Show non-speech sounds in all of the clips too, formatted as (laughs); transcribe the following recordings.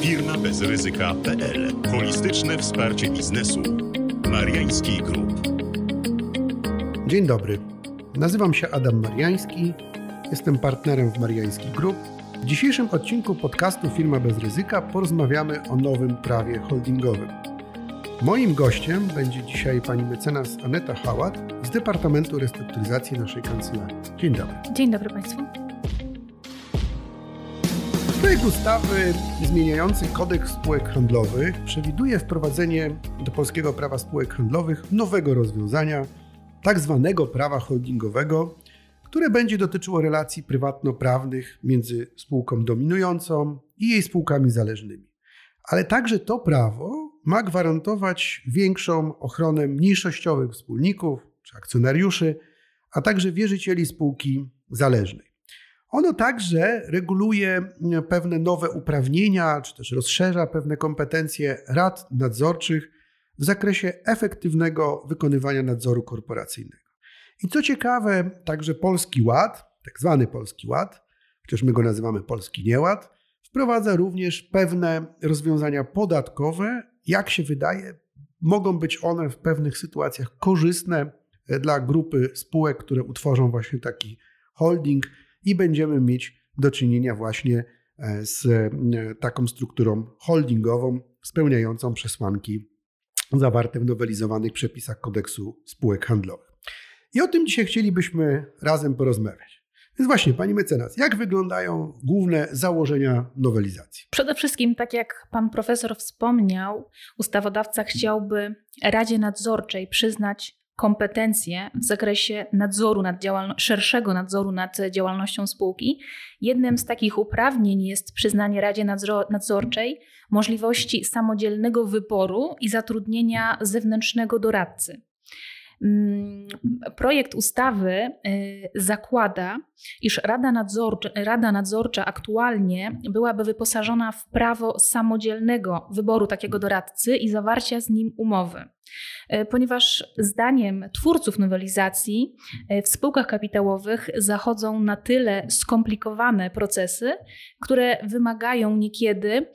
Firmabezryzyka.pl Holistyczne wsparcie biznesu. Mariański Group. Dzień dobry. Nazywam się Adam Mariański. Jestem partnerem w Mariański Group. W dzisiejszym odcinku podcastu Firma bez ryzyka porozmawiamy o nowym prawie holdingowym. Moim gościem będzie dzisiaj pani mecenas Aneta Hałat z Departamentu Restrukturyzacji naszej kancelarii. Dzień dobry. Dzień dobry Państwu. Projekt ustawy zmieniający kodeks spółek handlowych przewiduje wprowadzenie do polskiego prawa spółek handlowych nowego rozwiązania, tak zwanego prawa holdingowego, które będzie dotyczyło relacji prywatno-prawnych między spółką dominującą i jej spółkami zależnymi. Ale także to prawo ma gwarantować większą ochronę mniejszościowych wspólników czy akcjonariuszy, a także wierzycieli spółki zależnej. Ono także reguluje pewne nowe uprawnienia, czy też rozszerza pewne kompetencje rad nadzorczych w zakresie efektywnego wykonywania nadzoru korporacyjnego. I co ciekawe, także Polski Ład, tak zwany Polski Ład, chociaż my go nazywamy Polski Nieład, wprowadza również pewne rozwiązania podatkowe. Jak się wydaje, mogą być one w pewnych sytuacjach korzystne dla grupy spółek, które utworzą właśnie taki holding i będziemy mieć do czynienia właśnie e, z e, taką strukturą holdingową spełniającą przesłanki zawarte w nowelizowanych przepisach kodeksu spółek handlowych. I o tym dzisiaj chcielibyśmy razem porozmawiać. Więc właśnie, pani mecenas, jak wyglądają główne założenia nowelizacji? Przede wszystkim, tak jak pan profesor wspomniał, ustawodawca chciałby Radzie Nadzorczej przyznać kompetencje w zakresie nadzoru nad szerszego nadzoru nad działalnością spółki. Jednym z takich uprawnień jest przyznanie Radzie Nadzorczej możliwości samodzielnego wyboru i zatrudnienia zewnętrznego doradcy. Mm, projekt ustawy y, zakłada, iż Rada Nadzorcza, Rada Nadzorcza aktualnie byłaby wyposażona w prawo samodzielnego wyboru takiego doradcy i zawarcia z nim umowy. Y, ponieważ zdaniem twórców nowelizacji y, w spółkach kapitałowych zachodzą na tyle skomplikowane procesy, które wymagają niekiedy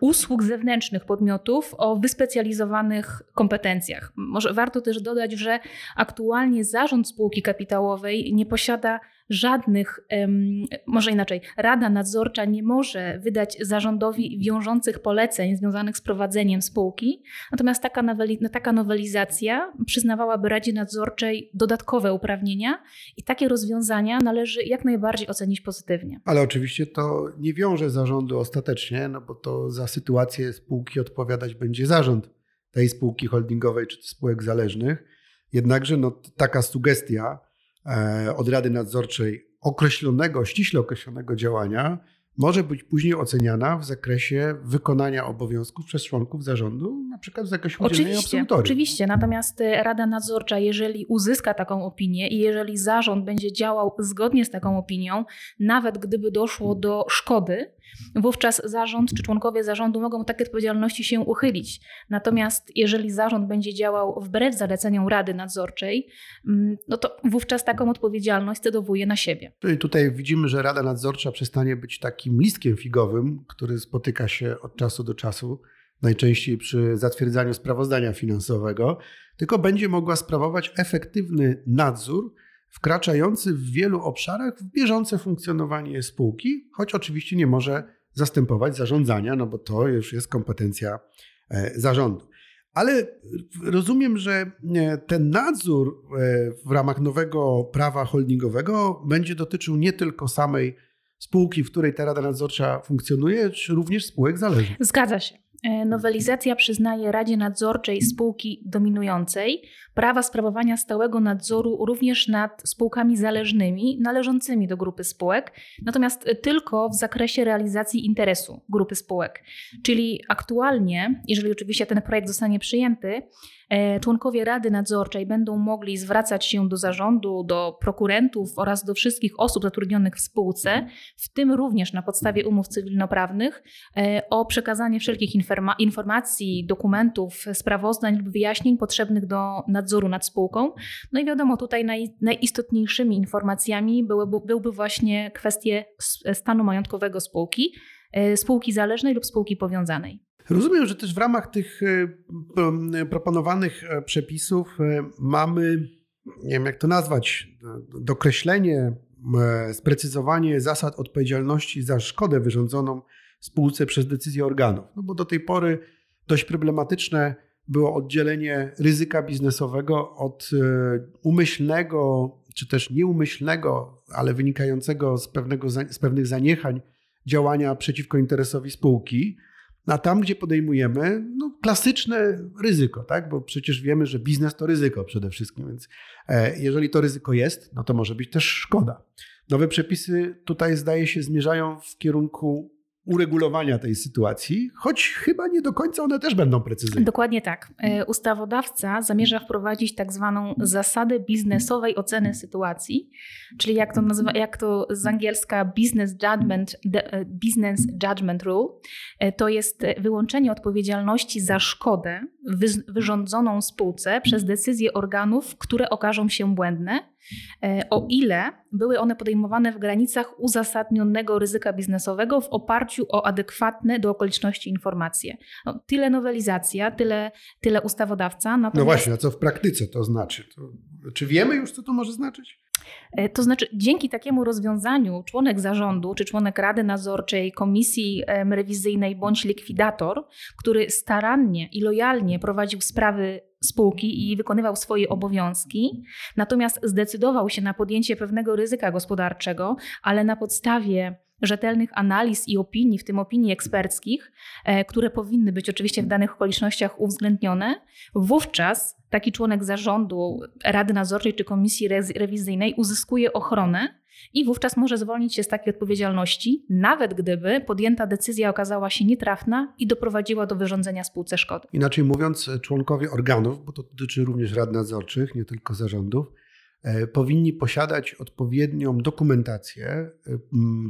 usług zewnętrznych podmiotów o wyspecjalizowanych kompetencjach. Może warto też dodać, że aktualnie zarząd spółki kapitałowej nie posiada żadnych, może inaczej, Rada Nadzorcza nie może wydać zarządowi wiążących poleceń związanych z prowadzeniem spółki, natomiast taka, noweli, taka nowelizacja przyznawałaby Radzie Nadzorczej dodatkowe uprawnienia i takie rozwiązania należy jak najbardziej ocenić pozytywnie. Ale oczywiście to nie wiąże zarządu ostatecznie, no bo to za sytuację spółki odpowiadać będzie zarząd tej spółki holdingowej czy spółek zależnych. Jednakże no, taka sugestia, od Rady Nadzorczej określonego, ściśle określonego działania może być później oceniana w zakresie wykonania obowiązków przez członków zarządu, na przykład w zakresie udzielenia oczywiście, Oczywiście, natomiast e, Rada Nadzorcza, jeżeli uzyska taką opinię i jeżeli zarząd będzie działał zgodnie z taką opinią, nawet gdyby doszło do szkody, wówczas zarząd czy członkowie zarządu mogą takiej odpowiedzialności się uchylić. Natomiast jeżeli zarząd będzie działał wbrew zaleceniom Rady Nadzorczej, mm, no to wówczas taką odpowiedzialność cedowuje na siebie. I tutaj widzimy, że Rada Nadzorcza przestanie być takim listkiem figowym, który spotyka się od czasu do czasu, najczęściej przy zatwierdzaniu sprawozdania finansowego, tylko będzie mogła sprawować efektywny nadzór wkraczający w wielu obszarach w bieżące funkcjonowanie spółki, choć oczywiście nie może zastępować zarządzania, no bo to już jest kompetencja e, zarządu. Ale rozumiem, że e, ten nadzór e, w ramach nowego prawa holdingowego będzie dotyczył nie tylko samej spółki, w której ta rada nadzorcza funkcjonuje, czy również spółek zależnych. Zgadza się. Nowelizacja przyznaje Radzie Nadzorczej spółki dominującej prawa sprawowania stałego nadzoru również nad spółkami zależnymi należącymi do grupy spółek, natomiast tylko w zakresie realizacji interesu grupy spółek. Czyli aktualnie, jeżeli oczywiście ten projekt zostanie przyjęty, E, członkowie Rady Nadzorczej będą mogli zwracać się do zarządu, do prokurentów oraz do wszystkich osób zatrudnionych w spółce, w tym również na podstawie umów cywilnoprawnych, e, o przekazanie wszelkich informacji informacji, dokumentów, sprawozdań lub wyjaśnień potrzebnych do nadzoru nad spółką. No i wiadomo, tutaj naj, najistotniejszymi informacjami byłyby, byłby właśnie kwestie stanu majątkowego spółki, e, spółki zależnej lub spółki powiązanej. Rozumiem, że też w ramach tych e, proponowanych e, przepisów mamy, nie wiem jak to nazwać, dokreślenie, sprecyzowanie zasad odpowiedzialności za szkodę wyrządzoną spółce przez decyzję organów. No bo do tej pory dość problematyczne było oddzielenie ryzyka biznesowego od e, umyślnego, czy też nieumyślnego, ale wynikającego z, pewnego, z pewnych zaniechań działania przeciwko interesowi spółki. A tam, gdzie podejmujemy no, klasyczne ryzyko, tak? bo przecież wiemy, że biznes to ryzyko przede wszystkim, więc e, jeżeli to ryzyko jest, no to może być też szkoda. Nowe przepisy tutaj zdaje się zmierzają w kierunku uregulowania tej sytuacji, choć chyba nie do końca one też będą precyzyjne. Dokładnie tak. E, ustawodawca zamierza wprowadzić tak zwaną zasadę biznesowej oceny sytuacji, czyli jak to, nazywa, jak to z angielska business judgment, e, business judgment rule. E, to jest wyłączenie odpowiedzialności za szkodę wyrządzoną spółce przez decyzje organów, które okażą się błędne, o ile były one podejmowane w granicach uzasadnionego ryzyka biznesowego w oparciu o adekwatne do okoliczności informacje. No, tyle nowelizacja, tyle, tyle ustawodawca. Natomiast... No właśnie, a co w praktyce to znaczy? To, czy wiemy już, co to może znaczyć? E, to znaczy, dzięki takiemu rozwiązaniu członek zarządu czy członek rady nadzorczej, komisji rewizyjnej bądź likwidator, który starannie i lojalnie prowadził sprawy spółki i wykonywał swoje obowiązki, natomiast zdecydował się na podjęcie pewnego ryzyka gospodarczego, ale na podstawie rzetelnych analiz i opinii, w tym opinii eksperckich, e, które powinny być oczywiście w danych okolicznościach uwzględnione, wówczas taki członek zarządu, rady nadzorczej czy komisji rewizyjnej uzyskuje ochronę i wówczas może zwolnić się z takiej odpowiedzialności, nawet gdyby podjęta decyzja okazała się nietrafna i doprowadziła do wyrządzenia spółce szkody. Inaczej mówiąc, członkowie organów, bo to dotyczy również rad nadzorczych, nie tylko zarządów, powinni posiadać odpowiednią dokumentację e,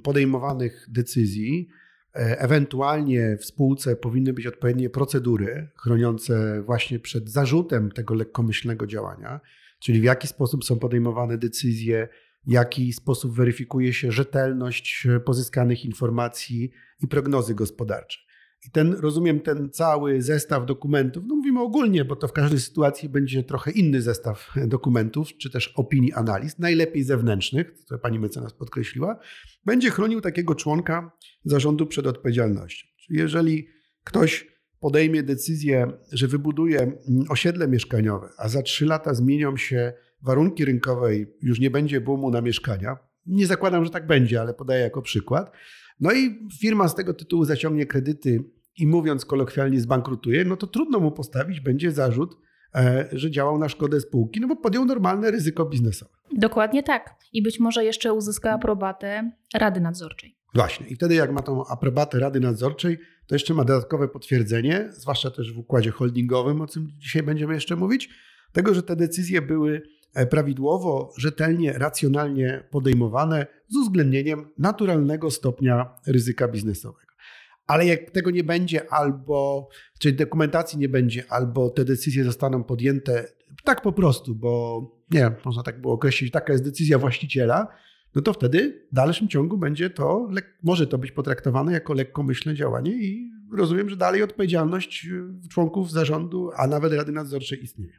podejmowanych decyzji. E, ewentualnie w spółce powinny być odpowiednie procedury chroniące właśnie przed zarzutem tego lekkomyślnego działania, czyli w jaki sposób są podejmowane decyzje, w jaki sposób weryfikuje się rzetelność pozyskanych informacji i prognozy gospodarcze. I ten, rozumiem, ten cały zestaw dokumentów, no mówimy ogólnie, bo to w każdej sytuacji będzie trochę inny zestaw dokumentów, czy też opinii, analiz, najlepiej zewnętrznych, co pani mecenas podkreśliła, będzie chronił takiego członka zarządu przed odpowiedzialnością. Czyli jeżeli ktoś podejmie decyzję, że wybuduje osiedle mieszkaniowe, a za trzy lata zmienią się warunki rynkowe i już nie będzie boomu na mieszkania, nie zakładam, że tak będzie, ale podaję jako przykład, no i firma z tego tytułu zaciągnie kredyty i mówiąc kolokwialnie zbankrutuje, no to trudno mu postawić będzie zarzut, e, że działał na szkodę spółki, no bo podjął normalne ryzyko biznesowe. Dokładnie tak. I być może jeszcze uzyska aprobatę Rady Nadzorczej. Właśnie. I wtedy jak ma tą aprobatę Rady Nadzorczej, to jeszcze ma dodatkowe potwierdzenie, zwłaszcza też w układzie holdingowym, o czym dzisiaj będziemy jeszcze mówić, tego, że te decyzje były prawidłowo, rzetelnie, racjonalnie podejmowane z uwzględnieniem naturalnego stopnia ryzyka biznesowego. Ale jak tego nie będzie, albo czyli dokumentacji nie będzie, albo te decyzje zostaną podjęte tak po prostu, bo nie można tak było określić, taka jest decyzja właściciela, no to wtedy w dalszym ciągu będzie to, może to być potraktowane jako lekkomyślne działanie i rozumiem, że dalej odpowiedzialność y, członków zarządu, a nawet Rady Nadzorczej istnieje.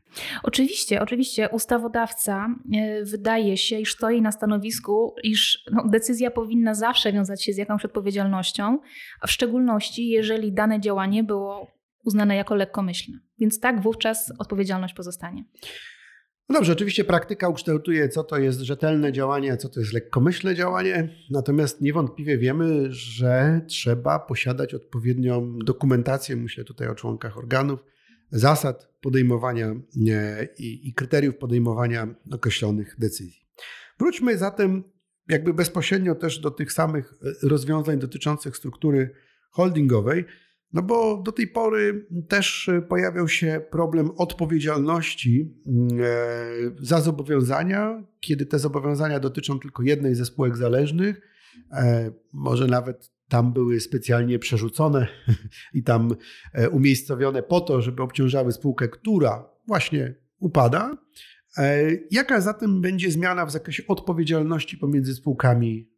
Oczywiście, oczywiście ustawodawca y, wydaje się, iż stoi na stanowisku, iż no, decyzja powinna zawsze wiązać się z jakąś odpowiedzialnością, a w szczególności jeżeli dane działanie było uznane jako lekkomyślne. Więc tak wówczas odpowiedzialność pozostanie. No dobrze, oczywiście praktyka ukształtuje, co to jest rzetelne działanie, a co to jest lekkomyślne działanie. Natomiast niewątpliwie wiemy, że trzeba posiadać odpowiednią dokumentację, myślę tutaj o członkach organów, zasad podejmowania i, i kryteriów podejmowania określonych decyzji. Wróćmy zatem jakby bezpośrednio też do tych samych rozwiązań dotyczących struktury holdingowej. No bo do tej pory też pojawiał się problem odpowiedzialności mm, e, za zobowiązania, kiedy te zobowiązania dotyczą tylko jednej ze spółek zależnych, e, może nawet tam były specjalnie przerzucone (laughs) i tam e, umiejscowione po to, żeby obciążały spółkę, która właśnie upada. E, jaka zatem będzie zmiana w zakresie odpowiedzialności pomiędzy spółkami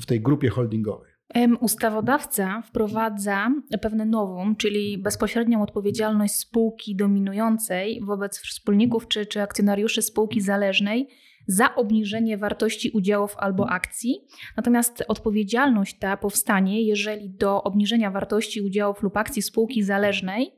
w tej grupie holdingowej? Ustawodawca wprowadza pewne nowum, czyli bezpośrednią odpowiedzialność spółki dominującej wobec wspólników czy, czy akcjonariuszy spółki zależnej za obniżenie wartości udziałów albo akcji. Natomiast odpowiedzialność ta powstanie, jeżeli do obniżenia wartości udziałów lub akcji spółki zależnej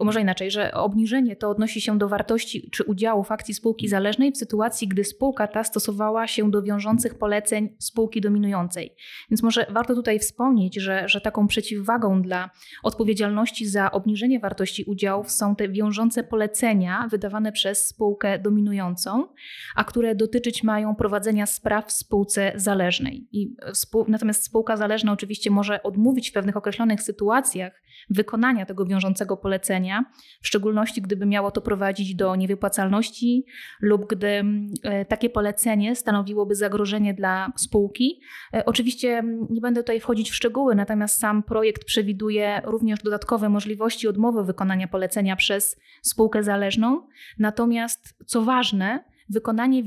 może inaczej, że obniżenie to odnosi się do wartości czy udziałów akcji spółki zależnej w sytuacji, gdy spółka ta stosowała się do wiążących poleceń spółki dominującej. Więc może warto tutaj wspomnieć, że, że taką przeciwwagą dla odpowiedzialności za obniżenie wartości udziałów są te wiążące polecenia wydawane przez spółkę dominującą, a które dotyczyć mają prowadzenia spraw w spółce zależnej. I spół, natomiast spółka zależna oczywiście może odmówić w pewnych określonych sytuacjach wykonania tego wiążącego polecenia, w szczególności gdyby miało to prowadzić do niewypłacalności lub gdy mm, e, takie polecenie stanowiłoby zagrożenie dla spółki. E, oczywiście mm, nie będę tutaj wchodzić w szczegóły, natomiast sam projekt przewiduje również dodatkowe możliwości odmowy wykonania polecenia przez spółkę zależną. Natomiast co ważne, wykonanie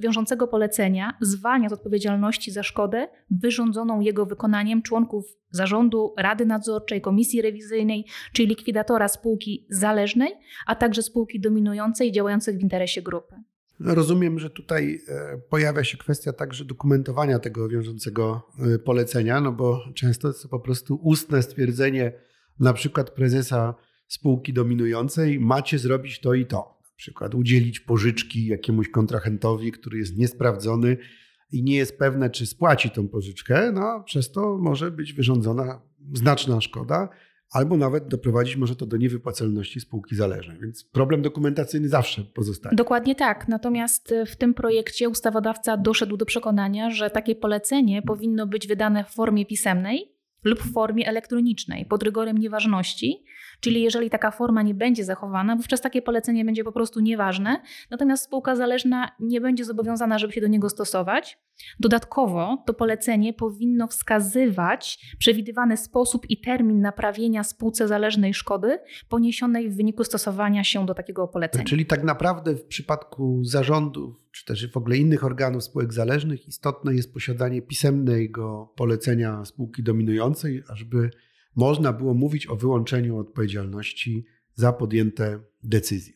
wiążącego polecenia zwalnia z odpowiedzialności za szkodę wyrządzoną jego wykonaniem członków zarządu, rady nadzorczej, komisji rewizyjnej, czyli likwidatora spółki zależnej, a także spółki dominującej działających w interesie grupy. No, rozumiem, że tutaj e, pojawia się kwestia także dokumentowania tego wiążącego e, polecenia, no bo często jest to po prostu ustne stwierdzenie na przykład prezesa spółki dominującej, macie zrobić to i to przykład udzielić pożyczki jakiemuś kontrahentowi, który jest niesprawdzony i nie jest pewne, czy spłaci tą pożyczkę, no przez to może być wyrządzona znaczna szkoda, albo nawet doprowadzić może to do niewypłacalności spółki zależnej. Więc problem dokumentacyjny zawsze pozostaje. Dokładnie tak. Natomiast w tym projekcie ustawodawca doszedł do przekonania, że takie polecenie powinno być wydane w formie pisemnej lub w formie elektronicznej pod rygorem nieważności, Czyli jeżeli taka forma nie będzie zachowana, wówczas takie polecenie będzie po prostu nieważne, natomiast spółka zależna nie będzie zobowiązana, żeby się do niego stosować. Dodatkowo to polecenie powinno wskazywać przewidywany sposób i termin naprawienia spółce zależnej szkody poniesionej w wyniku stosowania się do takiego polecenia. Czyli tak naprawdę w przypadku zarządów, czy też w ogóle innych organów spółek zależnych, istotne jest posiadanie pisemnego polecenia spółki dominującej, ażeby można było mówić o wyłączeniu odpowiedzialności za podjęte decyzje.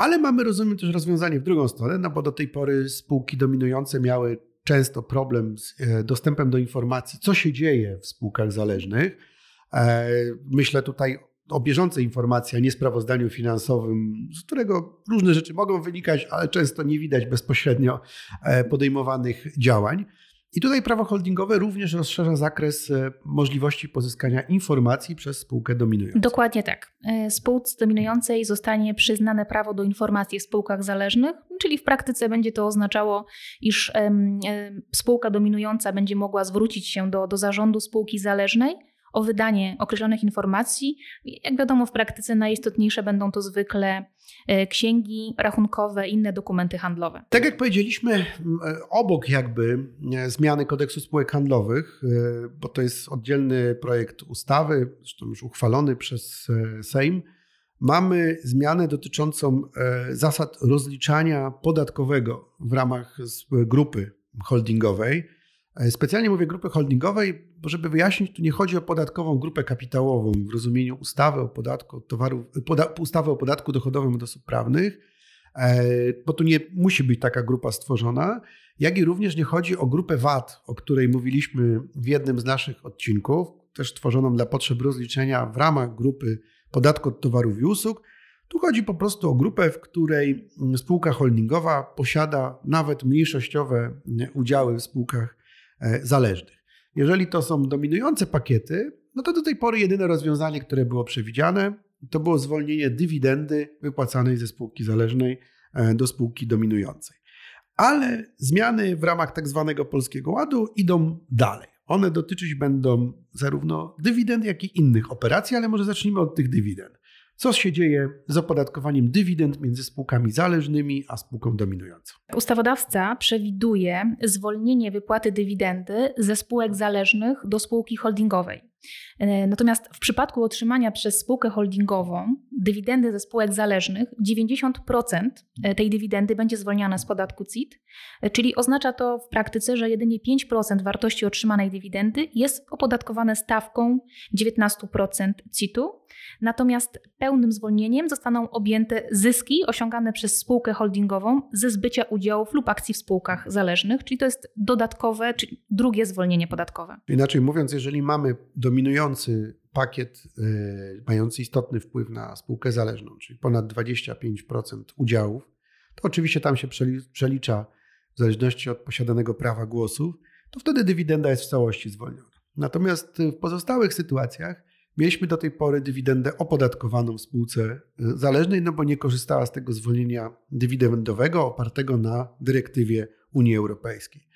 Ale mamy, rozumiem, też rozwiązanie w drugą stronę, no bo do tej pory spółki dominujące miały często problem z e, dostępem do informacji, co się dzieje w spółkach zależnych. E, myślę tutaj o bieżącej informacji, a nie sprawozdaniu finansowym, z którego różne rzeczy mogą wynikać, ale często nie widać bezpośrednio e, podejmowanych działań. I tutaj prawo holdingowe również rozszerza zakres e, możliwości pozyskania informacji przez spółkę dominującą. Dokładnie tak. E, spółce dominującej zostanie przyznane prawo do informacji w spółkach zależnych, czyli w praktyce będzie to oznaczało, iż spółka dominująca będzie mogła zwrócić się do, do zarządu spółki zależnej o wydanie określonych informacji. Jak wiadomo, w praktyce najistotniejsze będą to zwykle e, księgi rachunkowe, inne dokumenty handlowe. Tak jak powiedzieliśmy, e, obok jakby e, zmiany kodeksu spółek handlowych, bo to jest oddzielny projekt ustawy, zresztą już uchwalony przez Sejm, mamy zmianę dotyczącą zasad rozliczania podatkowego w ramach grupy holdingowej. Specjalnie mówię grupy holdingowej, bo żeby wyjaśnić, tu nie chodzi o podatkową grupę kapitałową w rozumieniu ustawy o podatku od towarów, poda, ustawy o podatku dochodowym od osób prawnych, e, bo tu nie musi być taka grupa stworzona, jak i również nie chodzi o grupę VAT, o której mówiliśmy w jednym z naszych odcinków, też tworzoną dla potrzeb rozliczenia w ramach grupy podatku od towarów i usług. Tu chodzi po prostu o grupę, w której spółka holdingowa posiada nawet mniejszościowe udziały w spółkach e, zależnych. Jeżeli to są dominujące pakiety, no to do tej pory jedyne rozwiązanie, które było przewidziane, to było zwolnienie dywidendy wypłacanej ze spółki zależnej e, do spółki dominującej. Ale zmiany w ramach tak zwanego Polskiego Ładu idą dalej. One dotyczyć będą zarówno dywidend, jak i innych operacji, ale może zacznijmy od tych dywidend. Co się dzieje z opodatkowaniem dywidend między spółkami zależnymi a spółką dominującą? Ustawodawca przewiduje zwolnienie wypłaty dywidendy ze spółek zależnych do spółki holdingowej. E, natomiast w przypadku otrzymania przez spółkę holdingową dywidendy ze spółek zależnych, 90% e, tej dywidendy będzie zwolniane z podatku CIT, e, czyli oznacza to w praktyce, że jedynie 5% wartości otrzymanej dywidendy jest opodatkowane stawką 19% CIT-u, natomiast pełnym zwolnieniem zostaną objęte zyski osiągane przez spółkę holdingową ze zbycia udziałów lub akcji w spółkach zależnych, czyli to jest dodatkowe, czyli drugie zwolnienie podatkowe. Inaczej mówiąc, jeżeli mamy dominujący pakiet y, mający istotny wpływ na spółkę zależną, czyli ponad 25% udziałów, to oczywiście tam się przelicza w zależności od posiadanego prawa głosów, to wtedy dywidenda jest w całości zwolniona. Natomiast w pozostałych sytuacjach mieliśmy do tej pory dywidendę opodatkowaną w spółce y, zależnej, no bo nie korzystała z tego zwolnienia dywidendowego opartego na dyrektywie Unii Europejskiej.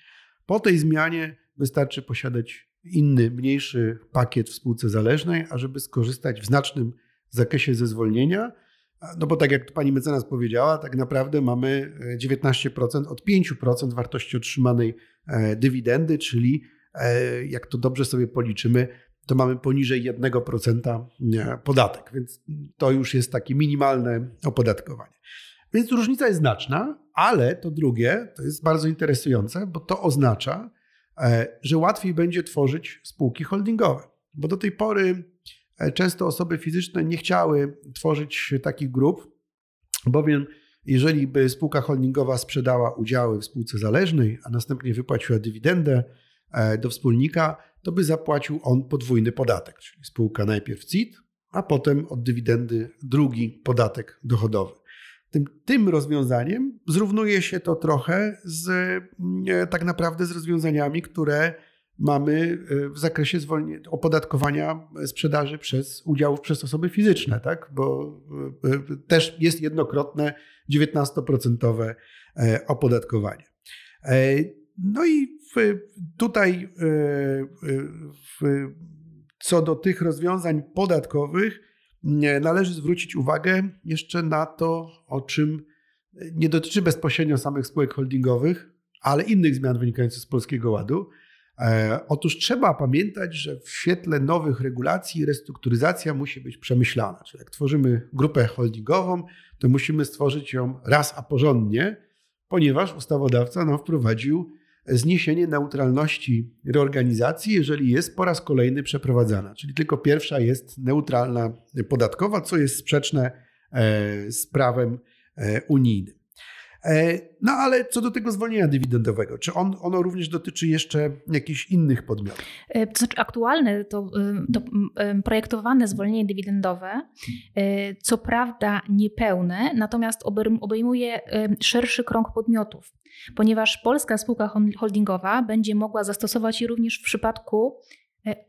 Po tej zmianie wystarczy posiadać inny, mniejszy pakiet w spółce zależnej, ażeby skorzystać w znacznym zakresie ze zwolnienia. No bo tak jak pani mecenas powiedziała, tak naprawdę mamy 19% e, od 5% wartości otrzymanej e, dywidendy, czyli e, jak to dobrze sobie policzymy, to mamy poniżej 1% podatek, więc to już jest takie minimalne opodatkowanie. Więc różnica jest znaczna, ale to drugie to jest bardzo interesujące, bo to oznacza, że łatwiej będzie tworzyć spółki holdingowe. Bo do tej pory e, często osoby fizyczne nie chciały tworzyć takich grup, bowiem jeżeli by spółka holdingowa sprzedała udziały w spółce zależnej, a następnie wypłaciła dywidendę e, do wspólnika, to by zapłacił on podwójny podatek, czyli spółka najpierw CIT, a potem od dywidendy drugi podatek dochodowy. Tym, tym rozwiązaniem zrównuje się to trochę z mm, tak naprawdę z rozwiązaniami, które mamy e, w zakresie opodatkowania sprzedaży przez udziałów przez osoby fizyczne, tak? bo e, e, też jest jednokrotne 19% opodatkowanie. No i tutaj co do tych rozwiązań podatkowych, należy zwrócić uwagę jeszcze na to, o czym nie dotyczy bezpośrednio samych spółek holdingowych, ale innych zmian wynikających z Polskiego Ładu. E, otóż trzeba pamiętać, że w świetle nowych regulacji restrukturyzacja musi być przemyślana. Czyli jak tworzymy grupę holdingową, to musimy stworzyć ją raz a porządnie, ponieważ ustawodawca nam wprowadził zniesienie neutralności reorganizacji, jeżeli jest po raz kolejny przeprowadzana. Czyli tylko pierwsza jest neutralna podatkowa, co jest sprzeczne e, z prawem e, unijnym. E, no ale co do tego zwolnienia dywidendowego, czy on, ono również dotyczy jeszcze jakichś innych podmiotów? E, to znaczy aktualne to, e, to projektowane zwolnienie dywidendowe, co prawda niepełne, natomiast obejmuje szerszy krąg podmiotów, ponieważ polska spółka holdingowa będzie mogła zastosować je również w przypadku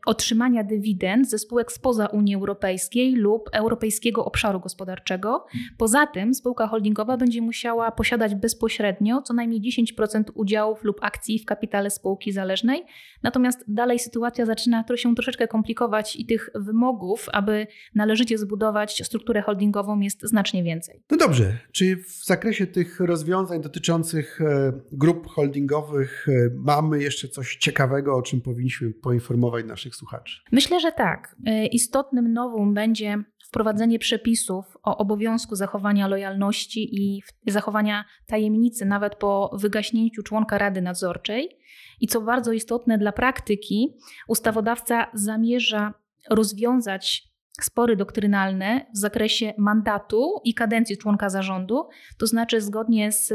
otrzymania dywidend ze spółek spoza Unii Europejskiej lub Europejskiego Obszaru Gospodarczego. Poza tym spółka holdingowa będzie musiała posiadać bezpośrednio co najmniej 10% udziałów lub akcji w kapitale spółki zależnej. Natomiast dalej sytuacja zaczyna się troszeczkę komplikować i tych wymogów, aby należycie zbudować strukturę holdingową jest znacznie więcej. No dobrze, czy w zakresie tych rozwiązań dotyczących e, grup holdingowych e, mamy jeszcze coś ciekawego, o czym powinniśmy poinformować naszych słuchaczy? Myślę, że tak. E, istotnym nowum będzie wprowadzenie przepisów o obowiązku zachowania lojalności i zachowania tajemnicy nawet po wygaśnięciu członka Rady Nadzorczej. I co bardzo istotne dla praktyki, ustawodawca zamierza rozwiązać spory doktrynalne w zakresie mandatu i kadencji członka zarządu, to znaczy zgodnie z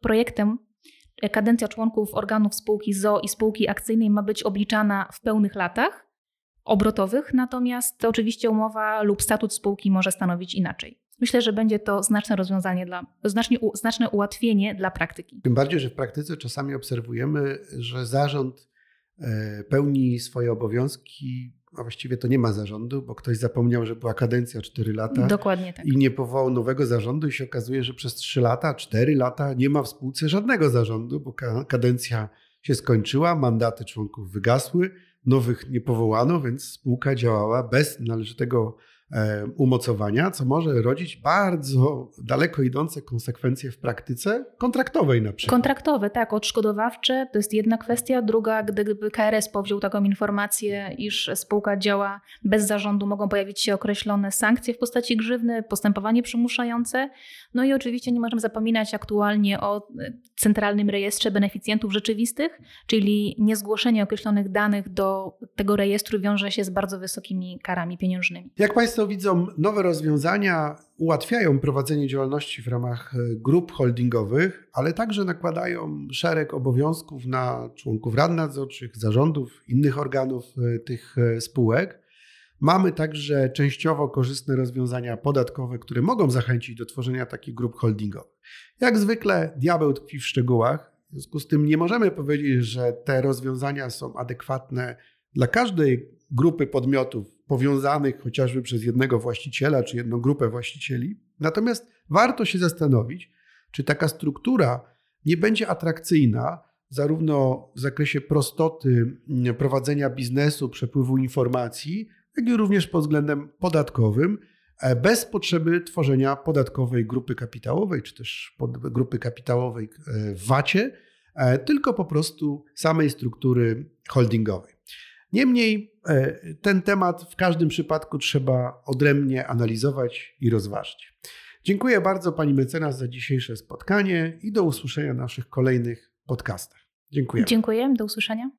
projektem kadencja członków organów spółki ZO i spółki akcyjnej ma być obliczana w pełnych latach obrotowych, natomiast oczywiście umowa lub statut spółki może stanowić inaczej. Myślę, że będzie to znaczne rozwiązanie dla, znacznie, znaczne ułatwienie dla praktyki. Tym bardziej, że w praktyce czasami obserwujemy, że zarząd e, pełni swoje obowiązki a właściwie to nie ma zarządu, bo ktoś zapomniał, że była kadencja 4 lata. Dokładnie tak. I nie powołał nowego zarządu i się okazuje, że przez 3 lata, 4 lata nie ma w spółce żadnego zarządu, bo kadencja się skończyła, mandaty członków wygasły, nowych nie powołano, więc spółka działała bez należytego umocowania, co może rodzić bardzo daleko idące konsekwencje w praktyce kontraktowej na przykład. Kontraktowe, tak, odszkodowawcze to jest jedna kwestia. Druga, gdyby KRS powziął taką informację, iż spółka działa bez zarządu, mogą pojawić się określone sankcje w postaci grzywny, postępowanie przymuszające. No i oczywiście nie możemy zapominać aktualnie o Centralnym Rejestrze Beneficjentów Rzeczywistych, czyli niezgłoszenie określonych danych do tego rejestru wiąże się z bardzo wysokimi karami pieniężnymi. Jak Państwo widzą, nowe rozwiązania ułatwiają prowadzenie działalności w ramach e, grup holdingowych, ale także nakładają szereg obowiązków na członków rad nadzorczych, zarządów, innych organów e, tych e, spółek. Mamy także częściowo korzystne rozwiązania podatkowe, które mogą zachęcić do tworzenia takich grup holdingowych. Jak zwykle diabeł tkwi w szczegółach, w związku z tym nie możemy powiedzieć, że te rozwiązania są adekwatne dla każdej grupy podmiotów powiązanych chociażby przez jednego właściciela czy jedną grupę właścicieli. Natomiast warto się zastanowić, czy taka struktura nie będzie atrakcyjna zarówno w zakresie prostoty prowadzenia biznesu, przepływu informacji, jak i również pod względem podatkowym, e, bez potrzeby tworzenia podatkowej grupy kapitałowej, czy też grupy kapitałowej e, w VAT-ie, e, tylko po prostu samej struktury holdingowej. Niemniej ten temat w każdym przypadku trzeba odrębnie analizować i rozważyć. Dziękuję bardzo Pani mecenas za dzisiejsze spotkanie i do usłyszenia w naszych kolejnych podcastach. Dziękuję. Dziękuję, do usłyszenia.